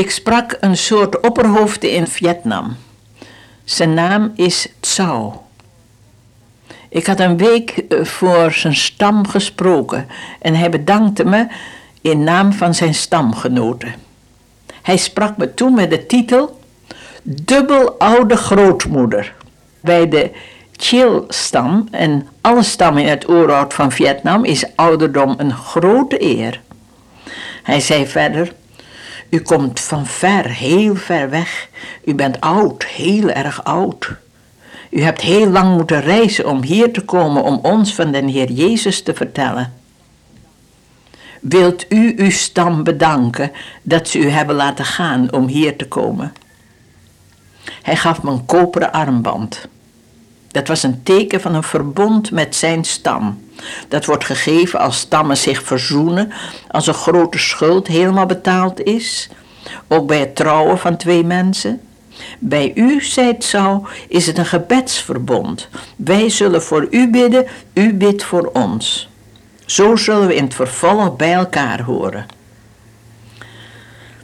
Ik sprak een soort opperhoofde in Vietnam. Zijn naam is Tsao. Ik had een week eh, voor zijn stam gesproken en hij bedankte me in naam van zijn stamgenoten. Hij sprak me toen met de titel Dubbel oude grootmoeder. Bij de Chil-stam en alle stammen in het oerwoud van Vietnam is ouderdom een grote eer. Hij zei verder: U komt van ver, heel ver weg. U bent oud, heel erg oud. U hebt heel lang moeten reizen om hier te komen om ons van den Heer Jezus te vertellen. Wilt u uw stam bedanken dat ze u hebben laten gaan om hier te komen? Hij gaf me een koperen armband. Dat was een teken van een verbond met zijn stam. Dat wordt gegeven als stammen zich verzoenen, als een grote schuld helemaal betaald is. Ook bij het trouwen van twee mensen. Bij u, zei zou, is het een gebedsverbond. Wij zullen voor u bidden, u bidt voor ons. Zo zullen we in het vervolg bij elkaar horen.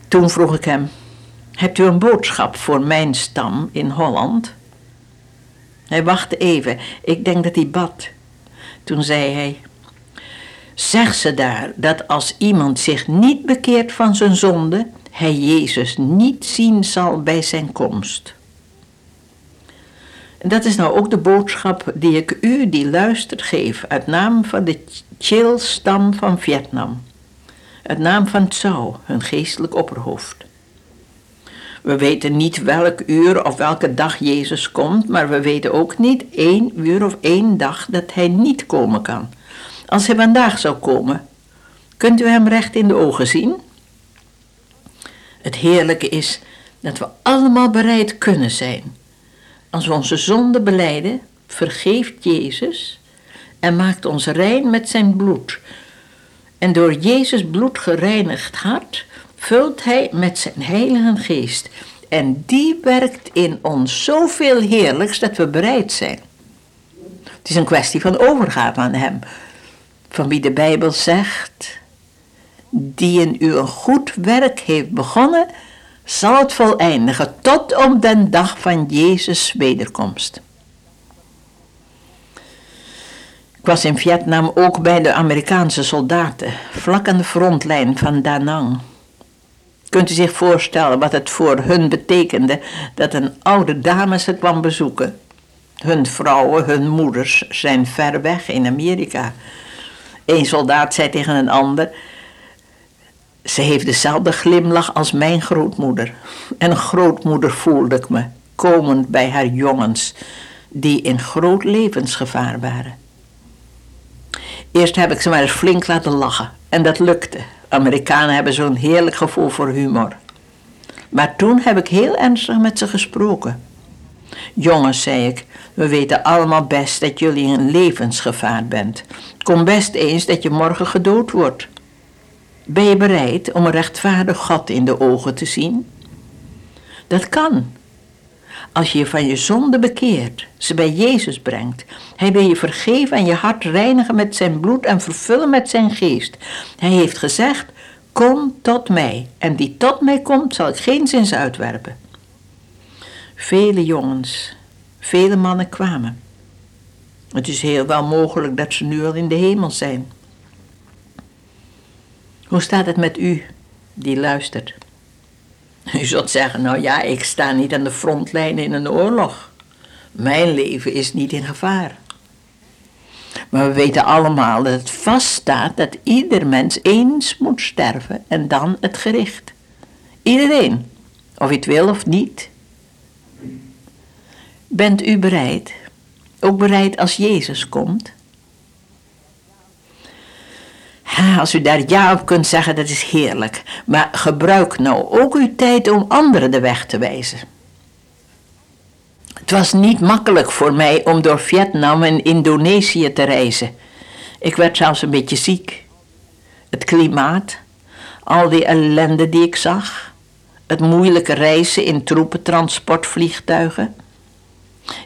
Toen vroeg ik hem: Hebt u een boodschap voor mijn stam in Holland? Hij wachtte even. Ik denk dat hij bad. Toen zei hij: Zeg ze daar dat als iemand zich niet bekeert van zijn zonde, hij Jezus niet zien zal bij zijn komst. Dat is nou ook de boodschap die ik u die luistert geef uit naam van de Chil-stam van Vietnam. Uit naam van Tsao, hun geestelijk opperhoofd. We weten niet welk uur of welke dag Jezus komt, maar we weten ook niet één uur of één dag dat hij niet komen kan. Als hij vandaag zou komen, kunt u hem recht in de ogen zien? Het heerlijke is dat we allemaal bereid kunnen zijn. Als we onze zonde beleiden, vergeeft Jezus en maakt ons rein met zijn bloed. En door Jezus bloed gereinigd hart vult hij met zijn heilige geest. En die werkt in ons zoveel heerlijks dat we bereid zijn. Het is een kwestie van overgave aan hem. Van wie de Bijbel zegt, die in u een goed werk heeft begonnen, zal het voleindigen tot op den dag van Jezus' wederkomst. Ik was in Vietnam ook bij de Amerikaanse soldaten, vlak aan de frontlijn van Da Nang. Kunt u zich voorstellen wat het voor hun betekende dat een oude dame ze kwam bezoeken? Hun vrouwen, hun moeders zijn ver weg in Amerika. Een soldaat zei tegen een ander: Ze heeft dezelfde glimlach als mijn grootmoeder. En grootmoeder voelde ik me, komend bij haar jongens, die in groot levensgevaar waren. Eerst heb ik ze maar eens flink laten lachen en dat lukte. Amerikanen hebben zo'n heerlijk gevoel voor humor. Maar toen heb ik heel ernstig met ze gesproken. Jongens, zei ik, we weten allemaal best dat jullie in levensgevaar bent. Kom best eens dat je morgen gedood wordt. Ben je bereid om een rechtvaardig God in de ogen te zien? Dat kan. Als je je van je zonde bekeert, ze bij Jezus brengt. Hij wil je vergeven en je hart reinigen met zijn bloed en vervullen met zijn geest. Hij heeft gezegd, kom tot mij. En die tot mij komt, zal ik geen zins uitwerpen. Vele jongens, vele mannen kwamen. Het is heel wel mogelijk dat ze nu al in de hemel zijn. Hoe staat het met u die luistert? U zult zeggen, nou ja, ik sta niet aan de frontlijn in een oorlog. Mijn leven is niet in gevaar. Maar we weten allemaal dat het vaststaat dat ieder mens eens moet sterven en dan het gericht. Iedereen, of je het wil of niet. Bent u bereid? Ook bereid als Jezus komt? Als u daar ja op kunt zeggen, dat is heerlijk. Maar gebruik nou ook uw tijd om anderen de weg te wijzen. Het was niet makkelijk voor mij om door Vietnam en Indonesië te reizen. Ik werd zelfs een beetje ziek. Het klimaat, al die ellende die ik zag, het moeilijke reizen in troepentransportvliegtuigen.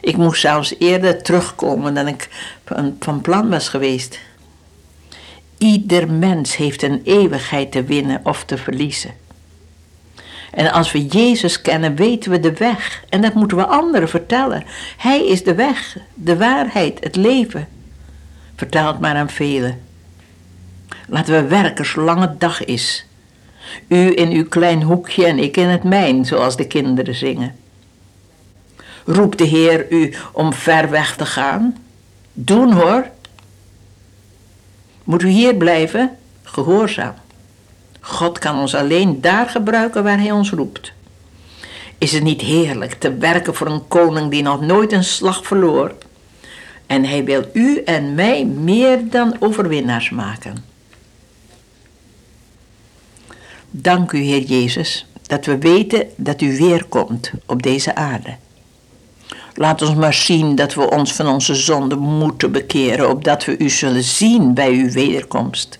Ik moest zelfs eerder terugkomen dan ik van plan was geweest. Ieder mens heeft een eeuwigheid te winnen of te verliezen. En als we Jezus kennen, weten we de weg. En dat moeten we anderen vertellen. Hij is de weg, de waarheid, het leven. Vertel het maar aan velen. Laten we werken zolang het dag is. U in uw klein hoekje en ik in het mijn, zoals de kinderen zingen. Roept de Heer u om ver weg te gaan? Doen hoor. Moet u hier blijven? Gehoorzaam. God kan ons alleen daar gebruiken waar Hij ons roept. Is het niet heerlijk te werken voor een koning die nog nooit een slag verloor? En Hij wil u en mij meer dan overwinnaars maken. Dank u, Heer Jezus, dat we weten dat u weer komt op deze aarde. Laat ons maar zien dat we ons van onze zonde moeten bekeren, opdat we u zullen zien bij uw wederkomst.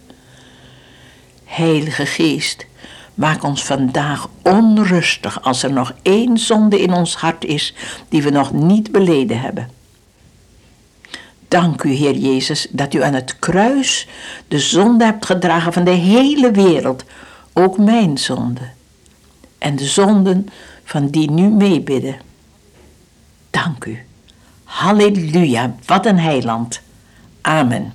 Heilige Geest, maak ons vandaag onrustig als er nog één zonde in ons hart is die we nog niet beleden hebben. Dank u, Heer Jezus, dat u aan het kruis de zonde hebt gedragen van de hele wereld, ook mijn zonde, en de zonden van die nu meebidden. Dank u. Halleluja, wat een heiland. Amen.